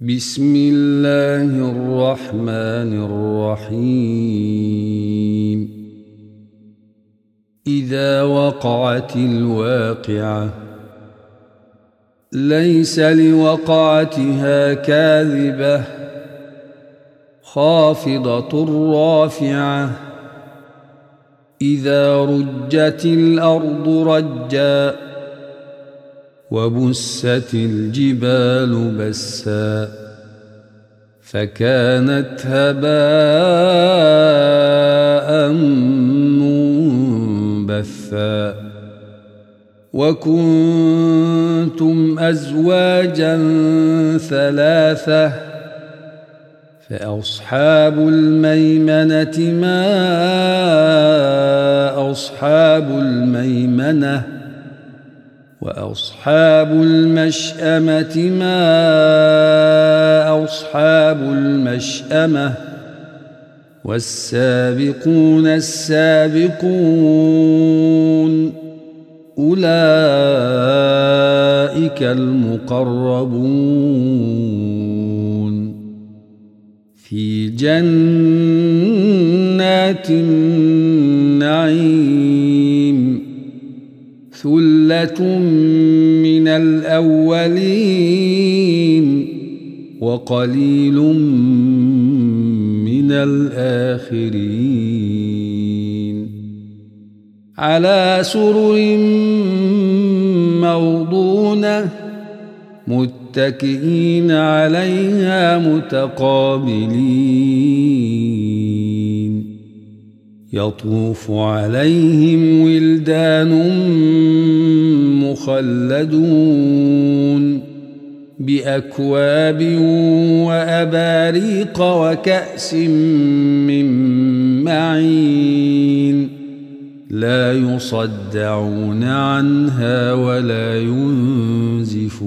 بسم الله الرحمن الرحيم. إذا وقعت الواقعة ليس لوقعتها كاذبة خافضة رافعة. إذا رجت الأرض رجاً وبست الجبال بسا فكانت هباء منبثا وكنتم أزواجا ثلاثة فأصحاب الميمنة ما أصحاب الميمنة وأصحاب المشأمة ما أصحاب المشأمة والسابقون السابقون أولئك المقربون في جنات النعيم. ثله من الاولين وقليل من الاخرين على سرر موضونه متكئين عليها متقابلين يطوف عليهم ولدان مخلدون بأكواب وأباريق وكأس من معين لا يصدعون عنها ولا ينزفون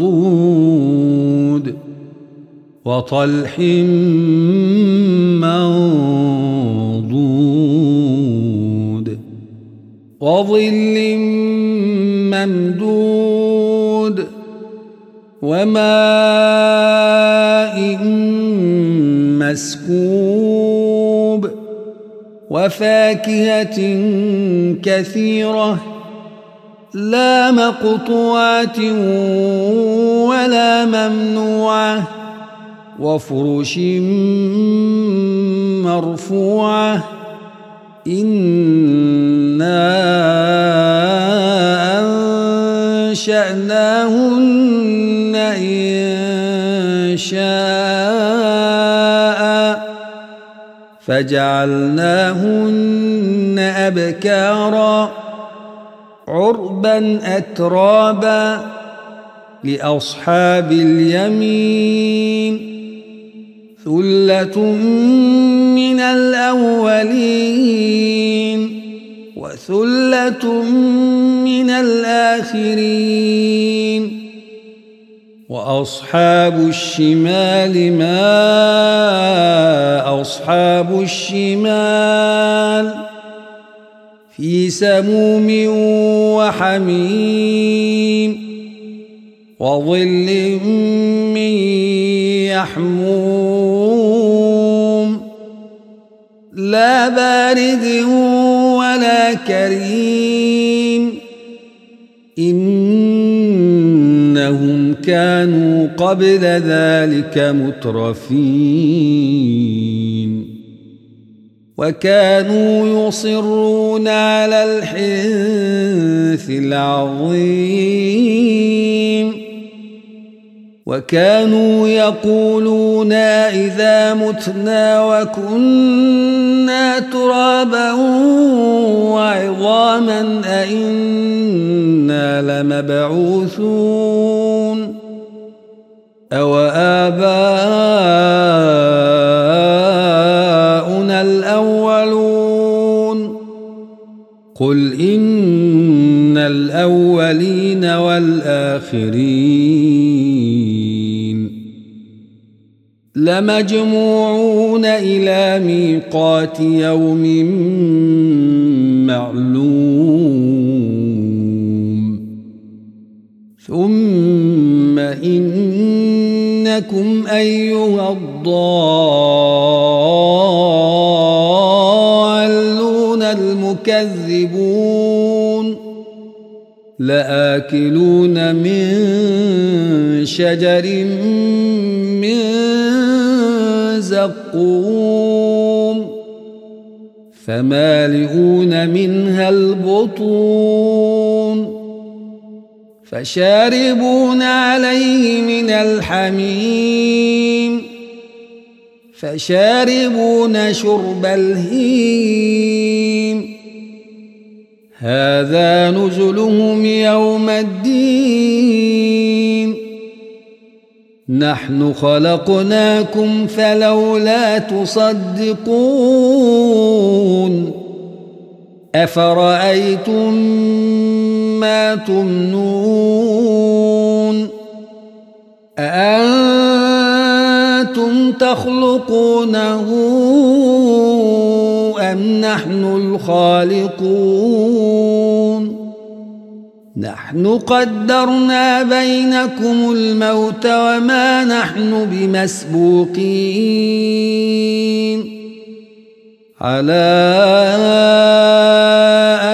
مخضود وطلح منضود وظل ممدود وماء مسكوب وفاكهة كثيرة لا مقطوعة ولا ممنوعة وفرش مرفوعة. إنا أنشأناهن إن شاء فجعلناهن أبكارا. عربا اترابا لأصحاب اليمين. ثلة من الأولين وثلة من الآخرين. وأصحاب الشمال ما أصحاب الشمال. في سموم وحميم وظل من يحموم لا بارد ولا كريم إنهم كانوا قبل ذلك مترفين وكانوا يصرون على الحنث العظيم. وكانوا يقولون إذا متنا وكنا ترابا وعظاما أئنا لمبعوثون. أو آباؤنا قل إن الأولين والآخرين لمجموعون إلى ميقات يوم معلوم ثم إنكم أيها الضالون المكذبون لآكلون من شجر من زقوم فمالئون منها البطون فشاربون عليه من الحميم فشاربون شرب الهيم. هذا نزلهم يوم الدين. نحن خلقناكم فلولا تصدقون. أفرأيتم ما تمنون؟ أأنتم تخلقونه أم نحن الخالقون؟ نحن قدرنا بينكم الموت وما نحن بمسبوقين. على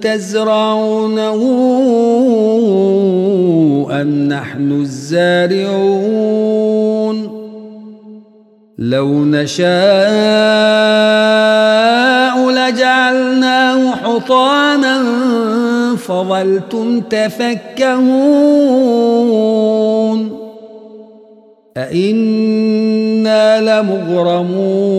تزرعونه أم نحن الزارعون؟ لو نشاء لجعلناه حطاما فظلتم تفكهون. أئنا لمغرمون.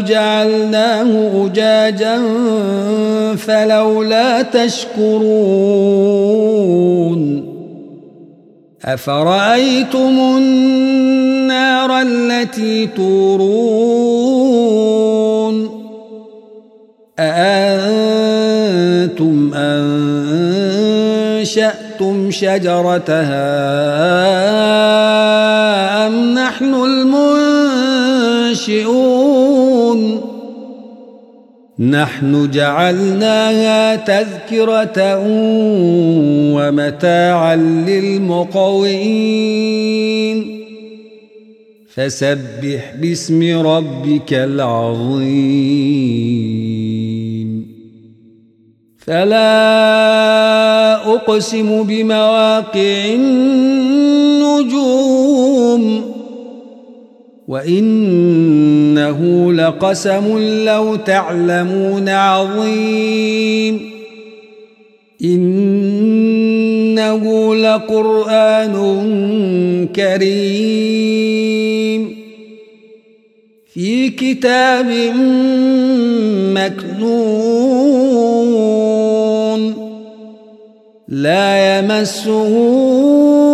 جعلناه أجاجا فلولا تشكرون أفرأيتم النار التي تورون أأنتم أنشأتم شجرتها المنشئون نحن جعلناها تذكرة ومتاعا للمقوين. فسبح باسم ربك العظيم. فلا أقسم بمواقع النجوم وإنه لقسم لو تعلمون عظيم إنه لقرآن كريم في كتاب مكنون لا يمسه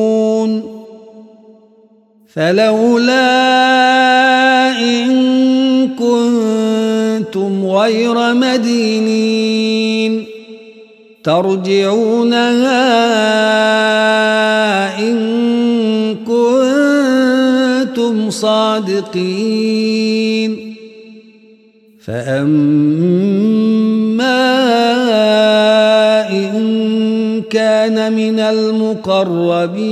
فلولا إن كنتم غير مدينين ترجعونها إن كنتم صادقين فأما إن كان من المقربين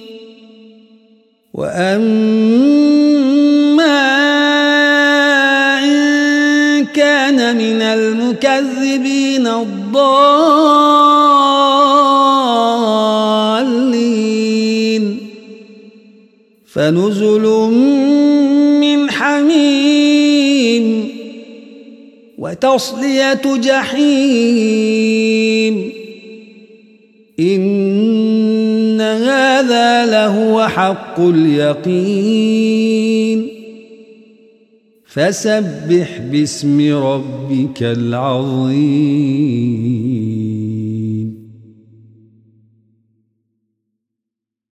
وأما إن كان من المكذبين الضالين فنزل من حميم وتصلية جحيم إن لهو حق اليقين. فسبح باسم ربك العظيم.